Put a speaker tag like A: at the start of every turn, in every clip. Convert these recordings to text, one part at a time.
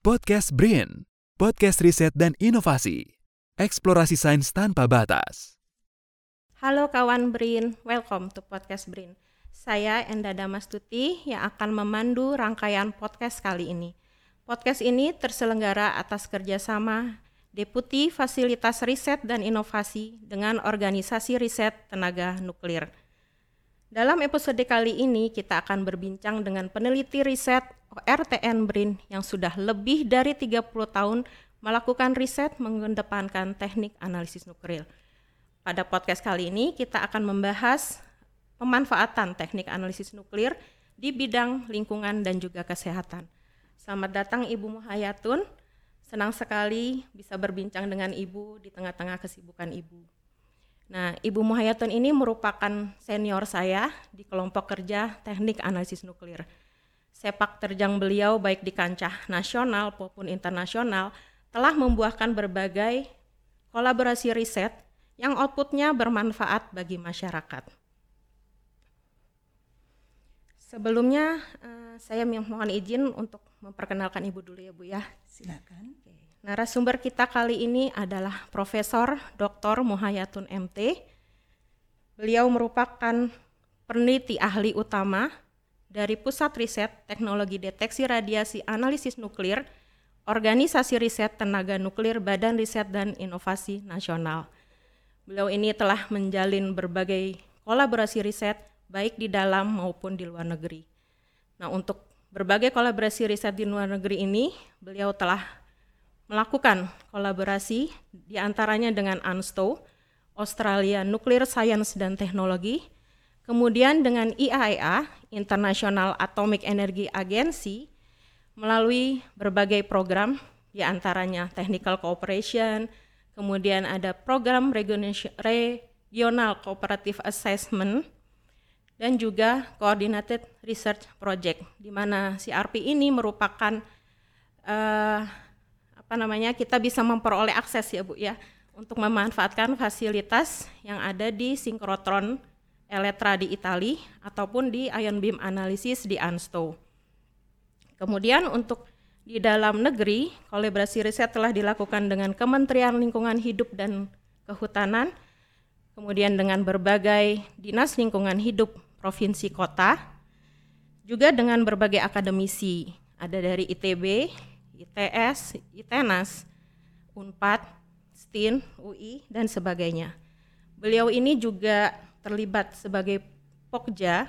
A: Podcast BRIN, podcast riset dan inovasi. Eksplorasi sains tanpa batas.
B: Halo kawan BRIN, welcome to podcast BRIN. Saya Enda Damastuti yang akan memandu rangkaian podcast kali ini. Podcast ini terselenggara atas kerjasama Deputi Fasilitas Riset dan Inovasi dengan Organisasi Riset Tenaga Nuklir. Dalam episode kali ini kita akan berbincang dengan peneliti riset RTN BRIN yang sudah lebih dari 30 tahun melakukan riset mengedepankan teknik analisis nuklir. Pada podcast kali ini kita akan membahas pemanfaatan teknik analisis nuklir di bidang lingkungan dan juga kesehatan. Selamat datang Ibu Muhayatun. Senang sekali bisa berbincang dengan Ibu di tengah-tengah kesibukan Ibu. Nah, Ibu Muhayatun ini merupakan senior saya di kelompok kerja teknik analisis nuklir. Sepak terjang beliau baik di kancah nasional maupun internasional telah membuahkan berbagai kolaborasi riset yang outputnya bermanfaat bagi masyarakat. Sebelumnya uh, saya mohon izin untuk memperkenalkan Ibu dulu ya Bu ya.
C: Silakan.
B: Narasumber kita kali ini adalah Profesor Dr. Muhayatun MT. Beliau merupakan peneliti ahli utama dari Pusat Riset Teknologi Deteksi Radiasi Analisis Nuklir, Organisasi Riset Tenaga Nuklir Badan Riset dan Inovasi Nasional. Beliau ini telah menjalin berbagai kolaborasi riset baik di dalam maupun di luar negeri. Nah, untuk berbagai kolaborasi riset di luar negeri ini, beliau telah melakukan kolaborasi di antaranya dengan ANSTO, Australia Nuclear Science dan Teknologi, kemudian dengan IAEA, International Atomic Energy Agency, melalui berbagai program di antaranya Technical Cooperation, kemudian ada program Regional Cooperative Assessment, dan juga Coordinated Research Project, di mana CRP ini merupakan uh, apa namanya kita bisa memperoleh akses ya Bu ya untuk memanfaatkan fasilitas yang ada di sinkrotron Eletra di Itali ataupun di ion beam analysis di ANSTO. Kemudian untuk di dalam negeri, kolaborasi riset telah dilakukan dengan Kementerian Lingkungan Hidup dan Kehutanan, kemudian dengan berbagai dinas lingkungan hidup provinsi kota, juga dengan berbagai akademisi, ada dari ITB, ITS, ITENAS, UNPAD, STIN, UI, dan sebagainya. Beliau ini juga terlibat sebagai Pokja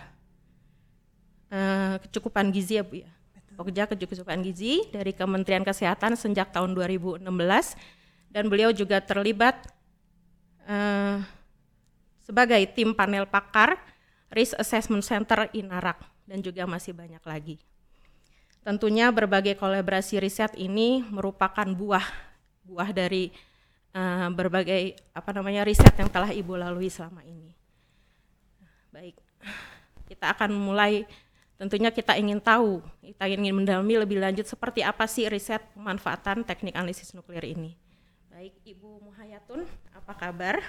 B: uh, kecukupan gizi ya Bu ya. Pokja kecukupan gizi dari Kementerian Kesehatan sejak tahun 2016 dan beliau juga terlibat uh, sebagai tim panel pakar Risk Assessment Center INARAK dan juga masih banyak lagi. Tentunya berbagai kolaborasi riset ini merupakan buah buah dari uh, berbagai apa namanya riset yang telah Ibu lalui selama ini. Baik. Kita akan mulai tentunya kita ingin tahu, kita ingin mendalami lebih lanjut seperti apa sih riset pemanfaatan teknik analisis nuklir ini. Baik, Ibu Muhayatun, apa kabar?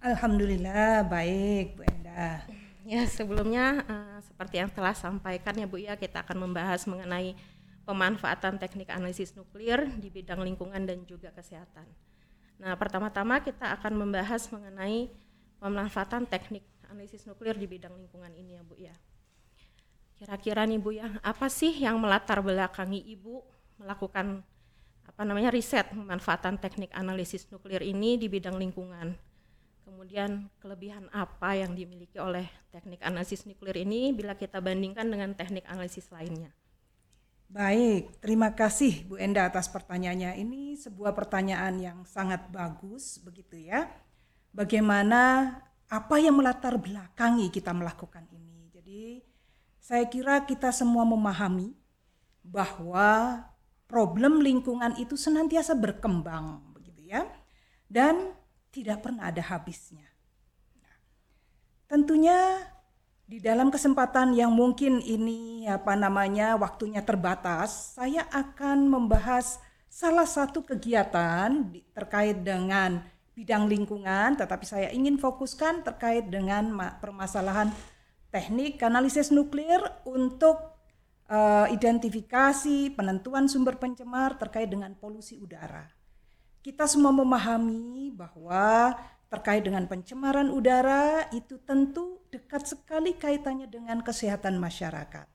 C: Alhamdulillah baik, Bu Enda.
B: Ya, sebelumnya uh, seperti yang telah sampaikan ya Bu ya, kita akan membahas mengenai pemanfaatan teknik analisis nuklir di bidang lingkungan dan juga kesehatan. Nah, pertama-tama kita akan membahas mengenai pemanfaatan teknik analisis nuklir di bidang lingkungan ini ya Bu ya. Kira-kira nih Bu ya, apa sih yang melatar belakangi Ibu melakukan apa namanya riset pemanfaatan teknik analisis nuklir ini di bidang lingkungan? Kemudian kelebihan apa yang dimiliki oleh teknik analisis nuklir ini bila kita bandingkan dengan teknik analisis lainnya?
C: Baik, terima kasih Bu Enda atas pertanyaannya. Ini sebuah pertanyaan yang sangat bagus begitu ya. Bagaimana apa yang melatar belakangi kita melakukan ini? Jadi saya kira kita semua memahami bahwa problem lingkungan itu senantiasa berkembang begitu ya. Dan tidak pernah ada habisnya. Nah, tentunya di dalam kesempatan yang mungkin ini apa namanya waktunya terbatas, saya akan membahas salah satu kegiatan terkait dengan bidang lingkungan, tetapi saya ingin fokuskan terkait dengan permasalahan teknik analisis nuklir untuk uh, identifikasi penentuan sumber pencemar terkait dengan polusi udara. Kita semua memahami bahwa terkait dengan pencemaran udara itu tentu dekat sekali kaitannya dengan kesehatan masyarakat.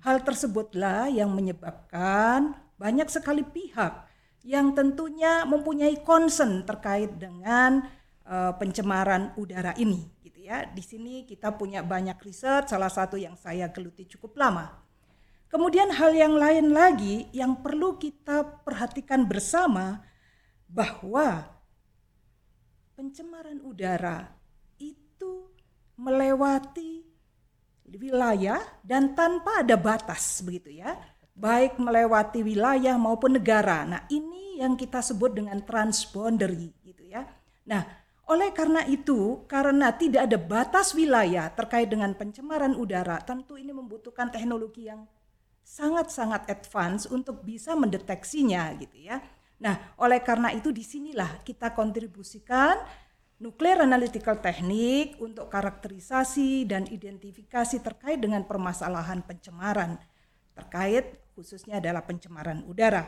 C: Hal tersebutlah yang menyebabkan banyak sekali pihak yang tentunya mempunyai concern terkait dengan uh, pencemaran udara ini gitu ya. Di sini kita punya banyak riset, salah satu yang saya geluti cukup lama Kemudian hal yang lain lagi yang perlu kita perhatikan bersama bahwa pencemaran udara itu melewati wilayah dan tanpa ada batas begitu ya. Baik melewati wilayah maupun negara. Nah, ini yang kita sebut dengan transboundary gitu ya. Nah, oleh karena itu, karena tidak ada batas wilayah terkait dengan pencemaran udara, tentu ini membutuhkan teknologi yang sangat-sangat advance untuk bisa mendeteksinya gitu ya. Nah, oleh karena itu di sinilah kita kontribusikan Nuclear Analytical Technique untuk karakterisasi dan identifikasi terkait dengan permasalahan pencemaran terkait khususnya adalah pencemaran udara.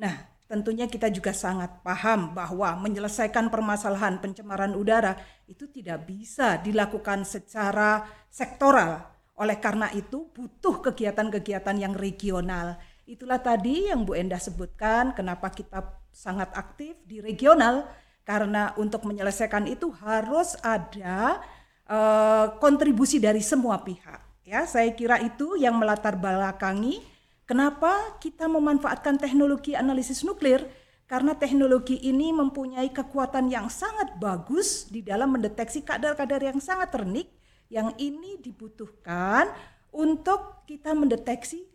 C: Nah, tentunya kita juga sangat paham bahwa menyelesaikan permasalahan pencemaran udara itu tidak bisa dilakukan secara sektoral oleh karena itu butuh kegiatan-kegiatan yang regional. Itulah tadi yang Bu Endah sebutkan kenapa kita sangat aktif di regional karena untuk menyelesaikan itu harus ada uh, kontribusi dari semua pihak. Ya, saya kira itu yang melatar belakangi kenapa kita memanfaatkan teknologi analisis nuklir karena teknologi ini mempunyai kekuatan yang sangat bagus di dalam mendeteksi kadar-kadar yang sangat ternik yang ini dibutuhkan untuk kita mendeteksi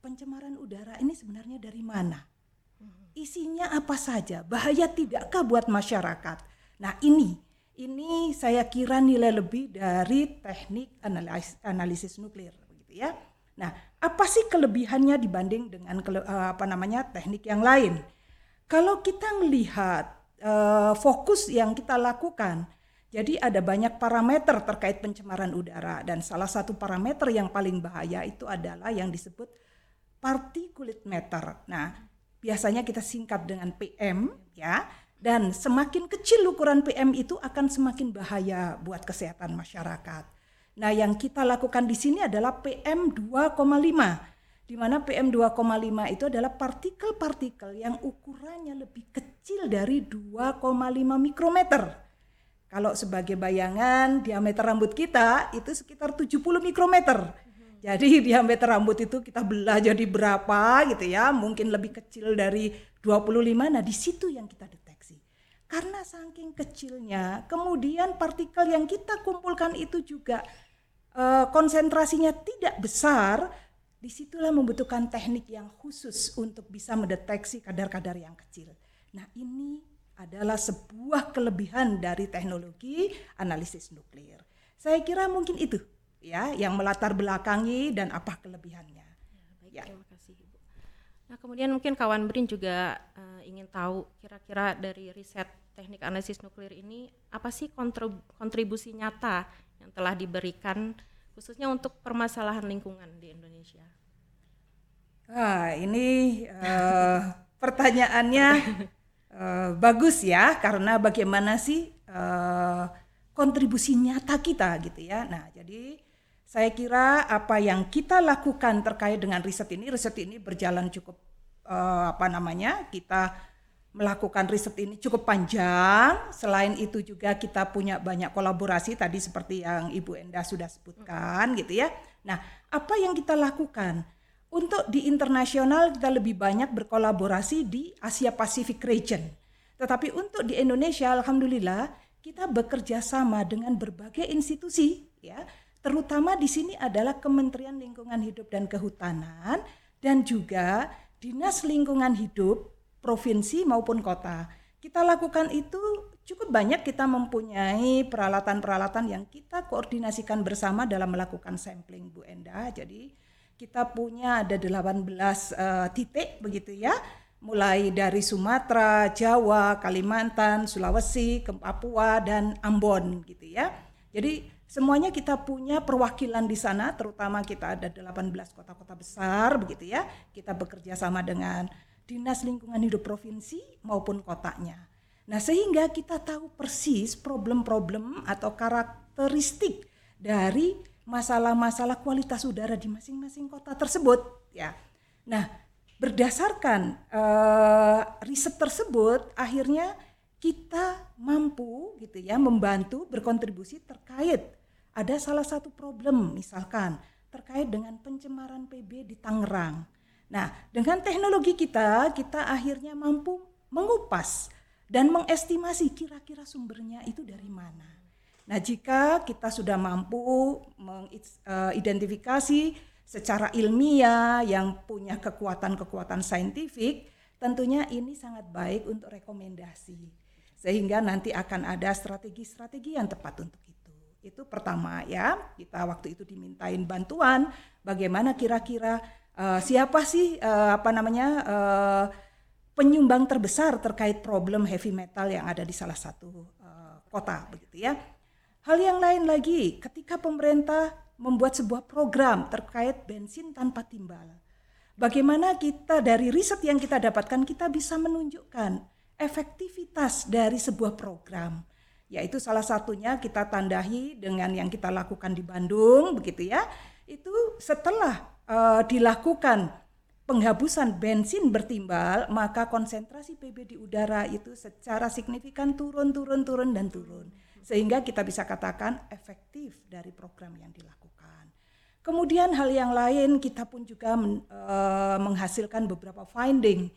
C: pencemaran udara ini sebenarnya dari mana? Isinya apa saja? Bahaya tidakkah buat masyarakat? Nah ini ini saya kira nilai lebih dari teknik analisis, analisis nuklir begitu ya. Nah apa sih kelebihannya dibanding dengan eh, apa namanya teknik yang lain? Kalau kita melihat uh, fokus yang kita lakukan jadi ada banyak parameter terkait pencemaran udara dan salah satu parameter yang paling bahaya itu adalah yang disebut particulate matter. Nah, biasanya kita singkat dengan PM ya. Dan semakin kecil ukuran PM itu akan semakin bahaya buat kesehatan masyarakat. Nah, yang kita lakukan di sini adalah PM 2,5 di mana PM 2,5 itu adalah partikel-partikel yang ukurannya lebih kecil dari 2,5 mikrometer. Kalau sebagai bayangan diameter rambut kita itu sekitar 70 mikrometer. Jadi diameter rambut itu kita belah jadi berapa gitu ya, mungkin lebih kecil dari 25. Nah, di situ yang kita deteksi. Karena saking kecilnya, kemudian partikel yang kita kumpulkan itu juga uh, konsentrasinya tidak besar, di situlah membutuhkan teknik yang khusus untuk bisa mendeteksi kadar-kadar yang kecil. Nah, ini adalah sebuah kelebihan dari teknologi analisis nuklir. Saya kira mungkin itu ya yang melatar belakangi dan apa kelebihannya.
B: Ya, baik, ya. Terima kasih Ibu. Nah kemudian mungkin kawan Brin juga uh, ingin tahu kira-kira dari riset teknik analisis nuklir ini apa sih kontribusi nyata yang telah diberikan khususnya untuk permasalahan lingkungan di Indonesia?
C: Ah ini uh, pertanyaannya uh, bagus ya karena bagaimana sih uh, kontribusi nyata kita gitu ya. Nah, jadi saya kira apa yang kita lakukan terkait dengan riset ini, riset ini berjalan cukup uh, apa namanya? kita melakukan riset ini cukup panjang. Selain itu juga kita punya banyak kolaborasi tadi seperti yang Ibu Enda sudah sebutkan gitu ya. Nah, apa yang kita lakukan? Untuk di internasional kita lebih banyak berkolaborasi di Asia Pacific region. Tetapi untuk di Indonesia alhamdulillah kita bekerja sama dengan berbagai institusi ya. Terutama di sini adalah Kementerian Lingkungan Hidup dan Kehutanan dan juga Dinas Lingkungan Hidup provinsi maupun kota. Kita lakukan itu cukup banyak kita mempunyai peralatan-peralatan yang kita koordinasikan bersama dalam melakukan sampling Bu Enda. Jadi kita punya ada 18 uh, eh, titik begitu ya mulai dari Sumatera, Jawa, Kalimantan, Sulawesi, Papua dan Ambon gitu ya. Jadi Semuanya kita punya perwakilan di sana, terutama kita ada 18 kota-kota besar begitu ya. Kita bekerja sama dengan Dinas Lingkungan Hidup Provinsi maupun kotanya. Nah, sehingga kita tahu persis problem-problem atau karakteristik dari masalah-masalah kualitas udara di masing-masing kota tersebut ya. Nah, berdasarkan uh, riset tersebut akhirnya kita mampu gitu ya membantu berkontribusi terkait ada salah satu problem misalkan terkait dengan pencemaran PB di Tangerang. Nah, dengan teknologi kita, kita akhirnya mampu mengupas dan mengestimasi kira-kira sumbernya itu dari mana. Nah, jika kita sudah mampu mengidentifikasi secara ilmiah yang punya kekuatan-kekuatan saintifik, tentunya ini sangat baik untuk rekomendasi. Sehingga nanti akan ada strategi-strategi yang tepat untuk itu. Itu pertama ya, kita waktu itu dimintain bantuan bagaimana kira-kira uh, siapa sih uh, apa namanya uh, penyumbang terbesar terkait problem heavy metal yang ada di salah satu uh, kota begitu ya. Hal yang lain lagi, ketika pemerintah membuat sebuah program terkait bensin tanpa timbal. Bagaimana kita dari riset yang kita dapatkan kita bisa menunjukkan efektivitas dari sebuah program yaitu salah satunya kita tandahi dengan yang kita lakukan di Bandung begitu ya. Itu setelah uh, dilakukan penghapusan bensin bertimbal maka konsentrasi PB di udara itu secara signifikan turun turun turun dan turun. Sehingga kita bisa katakan efektif dari program yang dilakukan. Kemudian hal yang lain kita pun juga men, uh, menghasilkan beberapa finding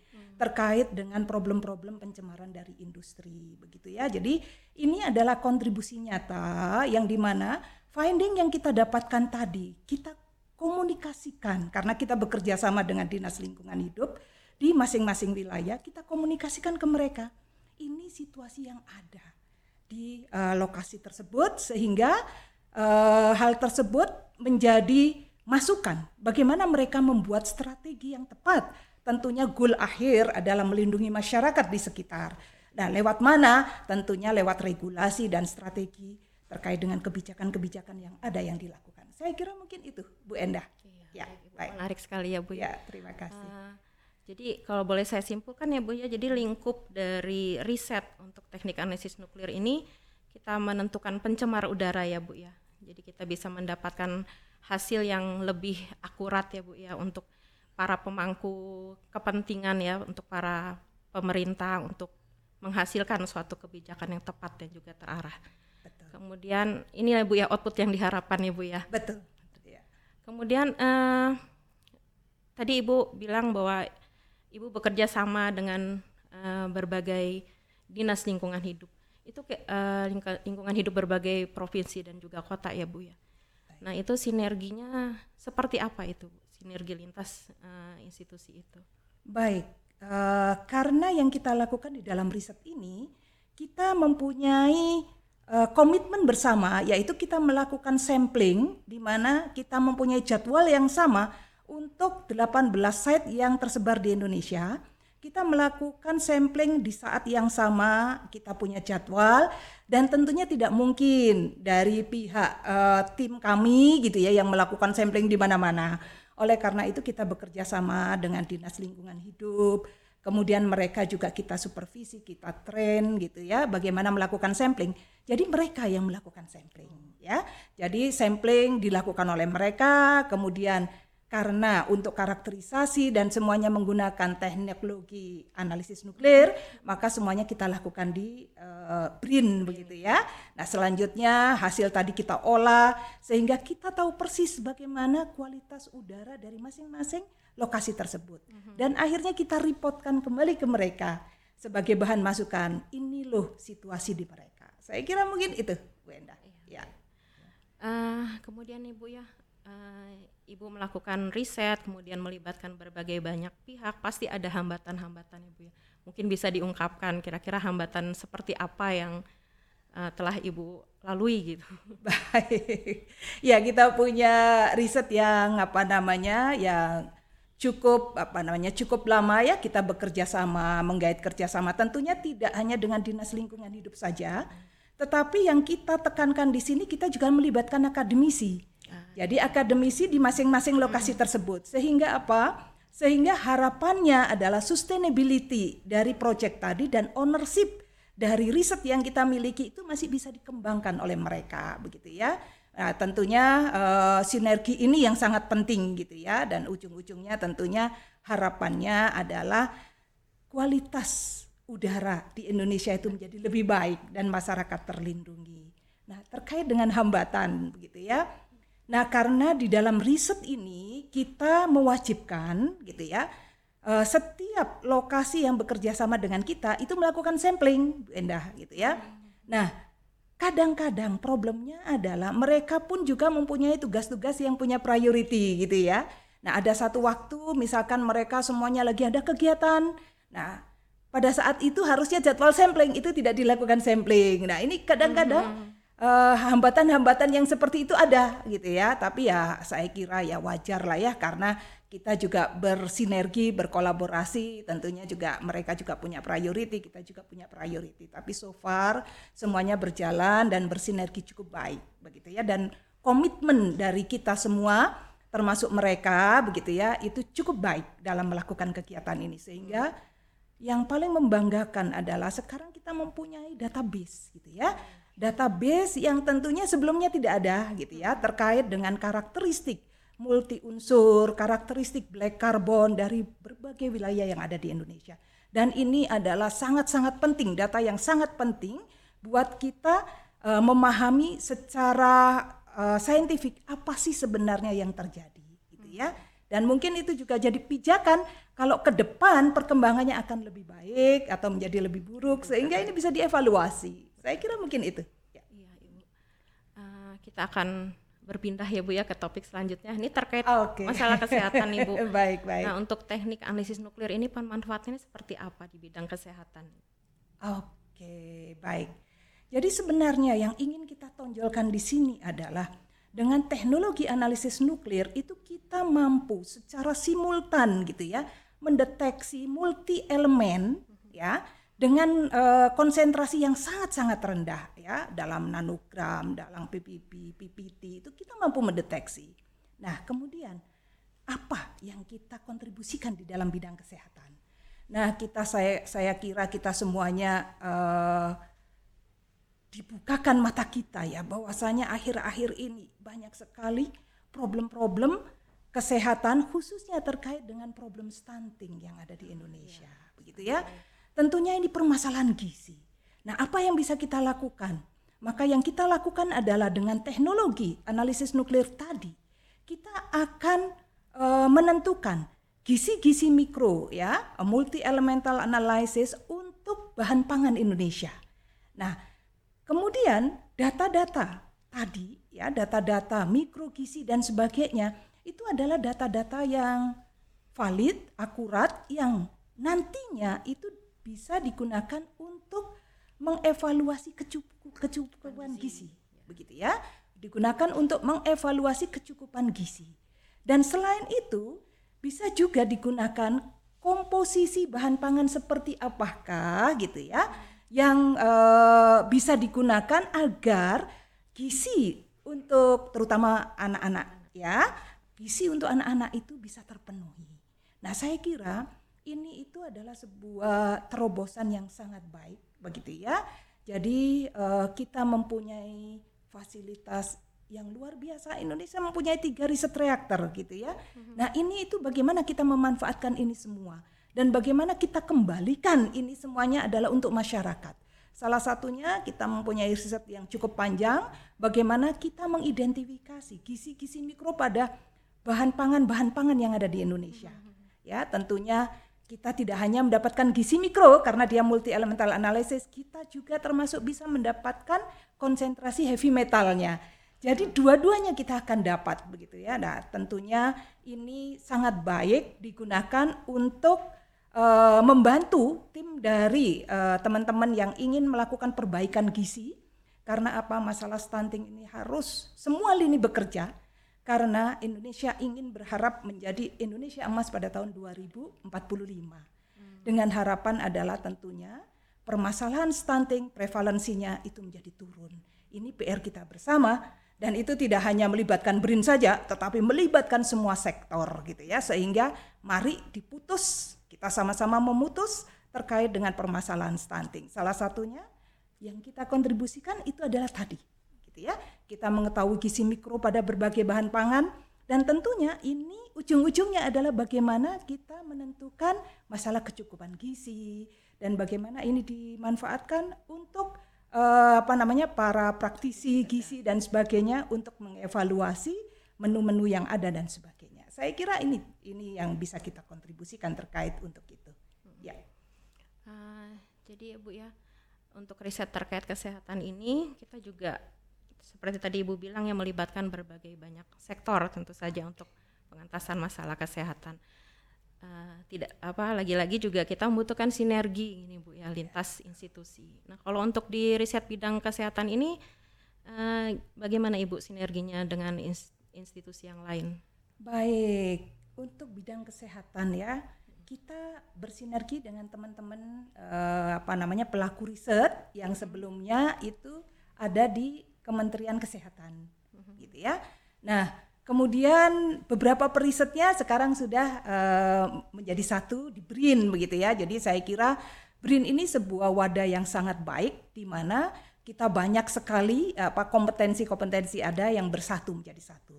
C: terkait dengan problem-problem pencemaran dari industri begitu ya. Jadi ini adalah kontribusi nyata yang di mana finding yang kita dapatkan tadi kita komunikasikan karena kita bekerja sama dengan dinas lingkungan hidup di masing-masing wilayah kita komunikasikan ke mereka ini situasi yang ada di uh, lokasi tersebut sehingga uh, hal tersebut menjadi masukan bagaimana mereka membuat strategi yang tepat tentunya goal akhir adalah melindungi masyarakat di sekitar. Nah, lewat mana? Tentunya lewat regulasi dan strategi terkait dengan kebijakan-kebijakan yang ada yang dilakukan. Saya kira mungkin itu, Bu Endah.
B: Iya, ya, baik. Menarik sekali ya, Bu.
C: Ya, terima kasih. Uh,
B: jadi kalau boleh saya simpulkan ya Bu ya, jadi lingkup dari riset untuk teknik analisis nuklir ini kita menentukan pencemar udara ya Bu ya. Jadi kita bisa mendapatkan hasil yang lebih akurat ya Bu ya untuk para pemangku kepentingan ya untuk para pemerintah untuk menghasilkan suatu kebijakan yang tepat dan juga terarah. Betul. Kemudian ini ya Bu ya output yang diharapkan ya Bu ya.
C: Betul.
B: Ya. Kemudian eh, tadi Ibu bilang bahwa Ibu bekerja sama dengan eh, berbagai dinas lingkungan hidup. Itu ke, eh, lingkungan hidup berbagai provinsi dan juga kota ya Bu ya. Nah, itu sinerginya seperti apa itu? Bu? Sinergi lintas uh, institusi itu.
C: Baik, uh, karena yang kita lakukan di dalam riset ini, kita mempunyai uh, komitmen bersama, yaitu kita melakukan sampling, di mana kita mempunyai jadwal yang sama untuk 18 site yang tersebar di Indonesia. Kita melakukan sampling di saat yang sama, kita punya jadwal, dan tentunya tidak mungkin dari pihak uh, tim kami gitu ya yang melakukan sampling di mana-mana oleh karena itu kita bekerja sama dengan Dinas Lingkungan Hidup, kemudian mereka juga kita supervisi, kita train gitu ya, bagaimana melakukan sampling. Jadi mereka yang melakukan sampling ya. Jadi sampling dilakukan oleh mereka, kemudian karena untuk karakterisasi dan semuanya menggunakan teknologi analisis nuklir, maka semuanya kita lakukan di uh, BRIN begitu ya. Nah, selanjutnya hasil tadi kita olah sehingga kita tahu persis bagaimana kualitas udara dari masing-masing lokasi tersebut. Mhm. Dan akhirnya kita reportkan kembali ke mereka sebagai bahan masukan. Ini loh situasi di mereka. Saya kira mungkin itu, Bu Endah.
B: Iya. Ya. Uh, kemudian Ibu ya, uh, Ibu melakukan riset, kemudian melibatkan berbagai banyak pihak, pasti ada hambatan-hambatan Ibu ya. Mungkin bisa diungkapkan kira-kira hambatan seperti apa yang uh, telah Ibu lalui gitu.
C: Baik. Ya, kita punya riset yang apa namanya? yang cukup apa namanya cukup lama ya kita bekerja sama menggait kerjasama tentunya tidak hanya dengan dinas lingkungan hidup saja Tetapi yang kita tekankan di sini kita juga melibatkan akademisi. Jadi akademisi di masing-masing lokasi tersebut sehingga apa? Sehingga harapannya adalah sustainability dari proyek tadi dan ownership dari riset yang kita miliki itu masih bisa dikembangkan oleh mereka begitu ya. Nah, tentunya uh, sinergi ini yang sangat penting gitu ya dan ujung-ujungnya tentunya harapannya adalah kualitas udara di Indonesia itu menjadi lebih baik dan masyarakat terlindungi. Nah, terkait dengan hambatan begitu ya. Nah, karena di dalam riset ini kita mewajibkan gitu ya, uh, setiap lokasi yang bekerja sama dengan kita itu melakukan sampling, Endah gitu ya. Nah, kadang-kadang problemnya adalah mereka pun juga mempunyai tugas-tugas yang punya priority gitu ya. Nah, ada satu waktu misalkan mereka semuanya lagi ada kegiatan. Nah, pada saat itu harusnya jadwal sampling itu tidak dilakukan sampling. Nah, ini kadang-kadang mm -hmm uh, hambatan-hambatan yang seperti itu ada gitu ya. Tapi ya saya kira ya wajar lah ya karena kita juga bersinergi, berkolaborasi, tentunya juga mereka juga punya priority, kita juga punya priority. Tapi so far semuanya berjalan dan bersinergi cukup baik begitu ya dan komitmen dari kita semua termasuk mereka begitu ya itu cukup baik dalam melakukan kegiatan ini sehingga yang paling membanggakan adalah sekarang kita mempunyai database gitu ya database yang tentunya sebelumnya tidak ada gitu ya terkait dengan karakteristik multi unsur, karakteristik black carbon dari berbagai wilayah yang ada di Indonesia. Dan ini adalah sangat-sangat penting, data yang sangat penting buat kita uh, memahami secara uh, saintifik apa sih sebenarnya yang terjadi gitu ya. Dan mungkin itu juga jadi pijakan kalau ke depan perkembangannya akan lebih baik atau menjadi lebih buruk sehingga ini bisa dievaluasi. Saya kira mungkin itu.
B: Ya. Iya, Ibu. Uh, kita akan berpindah ya Bu ya ke topik selanjutnya. Ini terkait okay. masalah kesehatan Ibu.
C: baik, baik.
B: Nah, untuk teknik analisis nuklir ini manfaatnya seperti apa di bidang kesehatan?
C: Oke, baik. Jadi sebenarnya yang ingin kita tonjolkan di sini adalah dengan teknologi analisis nuklir itu kita mampu secara simultan gitu ya mendeteksi multi elemen ya dengan uh, konsentrasi yang sangat-sangat rendah ya dalam nanogram, dalam ppb, ppt itu kita mampu mendeteksi. Nah, kemudian apa yang kita kontribusikan di dalam bidang kesehatan? Nah, kita saya saya kira kita semuanya uh, dibukakan mata kita ya bahwasanya akhir-akhir ini banyak sekali problem-problem kesehatan khususnya terkait dengan problem stunting yang ada di Indonesia, ya. begitu ya. Tentunya ini permasalahan gizi. Nah, apa yang bisa kita lakukan? Maka yang kita lakukan adalah dengan teknologi analisis nuklir tadi, kita akan e, menentukan gizi-gizi mikro ya, multi elemental analysis untuk bahan pangan Indonesia. Nah, kemudian data-data tadi ya, data-data mikro gizi dan sebagainya itu adalah data-data yang valid, akurat yang nantinya itu bisa digunakan untuk mengevaluasi kecukupan gizi. begitu ya. Digunakan untuk mengevaluasi kecukupan gizi. Dan selain itu bisa juga digunakan komposisi bahan pangan seperti apakah gitu ya yang e, bisa digunakan agar gizi untuk terutama anak-anak ya gizi untuk anak-anak itu bisa terpenuhi. Nah saya kira ini itu adalah sebuah terobosan yang sangat baik begitu ya. Jadi uh, kita mempunyai fasilitas yang luar biasa. Indonesia mempunyai tiga riset reaktor gitu ya. Mm-hmm. Nah ini itu bagaimana kita memanfaatkan ini semua dan bagaimana kita kembalikan ini semuanya adalah untuk masyarakat. Salah satunya kita mempunyai riset yang cukup panjang, bagaimana kita mengidentifikasi gizi-gizi mikro pada bahan pangan bahan pangan yang ada di Indonesia. Mm-hmm. Ya tentunya kita tidak hanya mendapatkan gizi mikro karena dia multi elemental analysis, kita juga termasuk bisa mendapatkan konsentrasi heavy metalnya. Jadi dua-duanya kita akan dapat begitu ya. Nah, tentunya ini sangat baik digunakan untuk uh, membantu tim dari eh, teman-teman uh, yang ingin melakukan perbaikan gizi karena apa masalah stunting ini harus semua lini bekerja karena Indonesia ingin berharap menjadi Indonesia emas pada tahun 2045. Hmm. Dengan harapan adalah tentunya permasalahan stunting prevalensinya itu menjadi turun. Ini PR kita bersama dan itu tidak hanya melibatkan BRIN saja tetapi melibatkan semua sektor gitu ya sehingga mari diputus kita sama-sama memutus terkait dengan permasalahan stunting. Salah satunya yang kita kontribusikan itu adalah tadi gitu ya. Kita mengetahui gizi mikro pada berbagai bahan pangan dan tentunya ini ujung-ujungnya adalah bagaimana kita menentukan masalah kecukupan gizi dan bagaimana ini dimanfaatkan untuk uh, apa namanya para praktisi gizi dan sebagainya untuk mengevaluasi menu-menu yang ada dan sebagainya. Saya kira ini ini yang bisa kita kontribusikan terkait untuk itu. Ya.
B: Uh, jadi Bu ya untuk riset terkait kesehatan ini kita juga seperti tadi Ibu bilang yang melibatkan berbagai banyak sektor tentu saja untuk pengentasan masalah kesehatan. Uh, tidak apa lagi-lagi juga kita membutuhkan sinergi ini Bu ya lintas institusi. Nah, kalau untuk di riset bidang kesehatan ini uh, bagaimana Ibu sinerginya dengan institusi yang lain?
C: Baik, untuk bidang kesehatan ya, kita bersinergi dengan teman-teman uh, apa namanya pelaku riset yang sebelumnya itu ada di Kementerian Kesehatan mm-hmm. gitu ya. Nah, kemudian beberapa perisetnya sekarang sudah uh, menjadi satu di BRIN begitu ya. Jadi saya kira BRIN ini sebuah wadah yang sangat baik di mana kita banyak sekali apa kompetensi-kompetensi ada yang bersatu menjadi satu.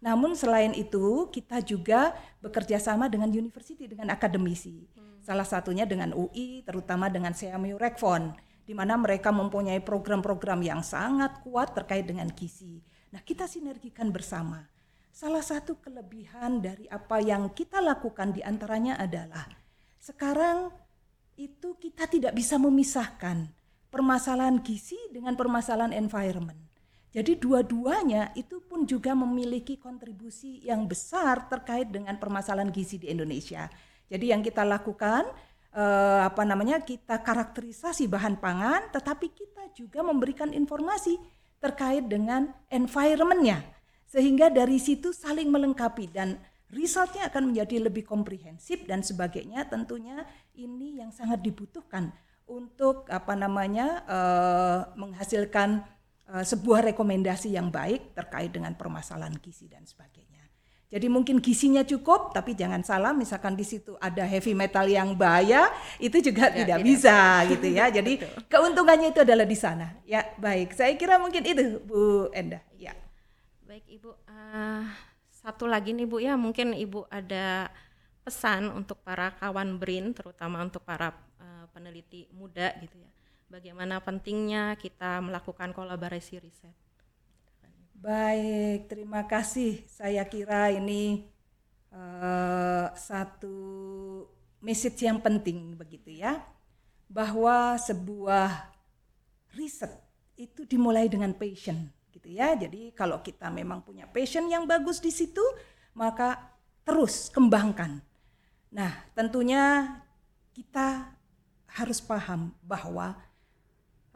C: Namun selain itu kita juga bekerja sama dengan university dengan akademisi. Hmm. Salah satunya dengan UI terutama dengan CMU Rekfon di mana mereka mempunyai program-program yang sangat kuat terkait dengan gizi. Nah, kita sinergikan bersama. Salah satu kelebihan dari apa yang kita lakukan di antaranya adalah sekarang itu kita tidak bisa memisahkan permasalahan gizi dengan permasalahan environment. Jadi dua-duanya itu pun juga memiliki kontribusi yang besar terkait dengan permasalahan gizi di Indonesia. Jadi yang kita lakukan eh, apa namanya kita karakterisasi bahan pangan, tetapi kita juga memberikan informasi terkait dengan environmentnya, sehingga dari situ saling melengkapi dan resultnya akan menjadi lebih komprehensif dan sebagainya. Tentunya ini yang sangat dibutuhkan untuk apa namanya eh, menghasilkan eh, sebuah rekomendasi yang baik terkait dengan permasalahan gizi dan sebagainya. Jadi mungkin gizinya cukup, tapi jangan salah, misalkan di situ ada heavy metal yang bahaya, itu juga ya, tidak, tidak bisa gitu ya. Jadi keuntungannya itu adalah di sana. Ya baik, saya kira mungkin itu Bu Enda. Ya.
B: Baik Ibu, uh, satu lagi nih Bu ya, mungkin Ibu ada pesan untuk para kawan BRIN, terutama untuk para uh, peneliti muda gitu ya. Bagaimana pentingnya kita melakukan kolaborasi riset.
C: Baik, terima kasih. Saya kira ini uh, satu message yang penting begitu ya, bahwa sebuah riset itu dimulai dengan passion gitu ya. Jadi kalau kita memang punya passion yang bagus di situ, maka terus kembangkan. Nah, tentunya kita harus paham bahwa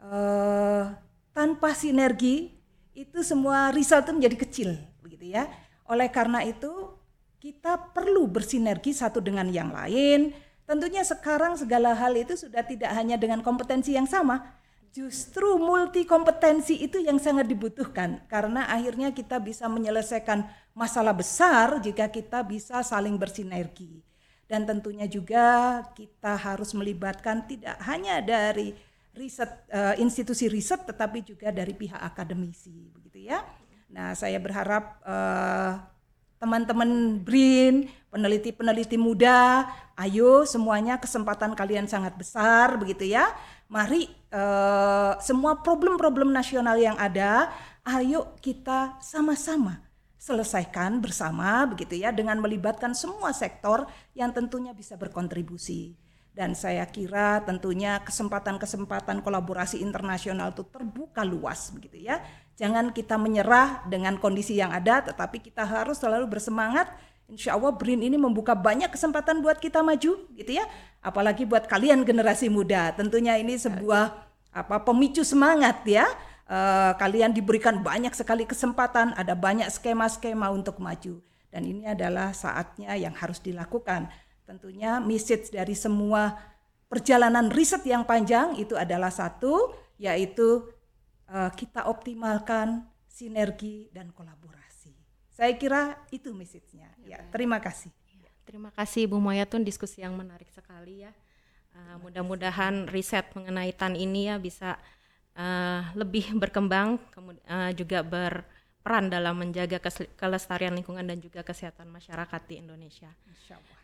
C: uh, tanpa sinergi itu semua result itu menjadi kecil begitu ya. Oleh karena itu kita perlu bersinergi satu dengan yang lain. Tentunya sekarang segala hal itu sudah tidak hanya dengan kompetensi yang sama, justru multi kompetensi itu yang sangat dibutuhkan karena akhirnya kita bisa menyelesaikan masalah besar jika kita bisa saling bersinergi. Dan tentunya juga kita harus melibatkan tidak hanya dari riset uh, institusi riset tetapi juga dari pihak akademisi begitu ya. Nah, saya berharap uh, teman-teman BRIN, peneliti-peneliti muda, ayo semuanya kesempatan kalian sangat besar begitu ya. Mari uh, semua problem-problem nasional yang ada, ayo kita sama-sama selesaikan bersama begitu ya dengan melibatkan semua sektor yang tentunya bisa berkontribusi dan saya kira tentunya kesempatan-kesempatan kolaborasi internasional itu terbuka luas begitu ya. Jangan kita menyerah dengan kondisi yang ada tetapi kita harus selalu bersemangat. Insya Allah BRIN ini membuka banyak kesempatan buat kita maju gitu ya. Apalagi buat kalian generasi muda. Tentunya ini sebuah apa pemicu semangat ya. Uh, kalian diberikan banyak sekali kesempatan, ada banyak skema-skema untuk maju dan ini adalah saatnya yang harus dilakukan Tentunya message dari semua perjalanan riset yang panjang itu adalah satu, yaitu uh, kita optimalkan sinergi dan kolaborasi. Saya kira itu message-nya. Ya, terima kasih.
B: Ya, terima kasih Bu Moyatun diskusi yang menarik sekali ya. Uh, mudah-mudahan riset mengenai tan ini ya bisa uh, lebih berkembang, uh, juga berperan dalam menjaga kelestarian lingkungan dan juga kesehatan masyarakat di Indonesia.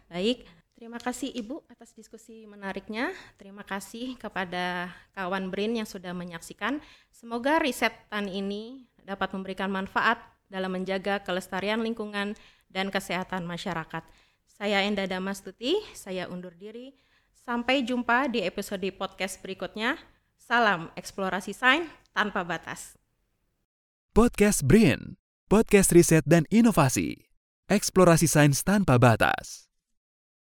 B: Baik, terima kasih Ibu atas diskusi menariknya. Terima kasih kepada kawan BRIN yang sudah menyaksikan. Semoga riset tan ini dapat memberikan manfaat dalam menjaga kelestarian lingkungan dan kesehatan masyarakat. Saya Enda Damastuti, saya undur diri. Sampai jumpa di episode podcast berikutnya. Salam eksplorasi sains tanpa batas.
A: Podcast BRIN, podcast riset dan inovasi. Eksplorasi sains tanpa batas.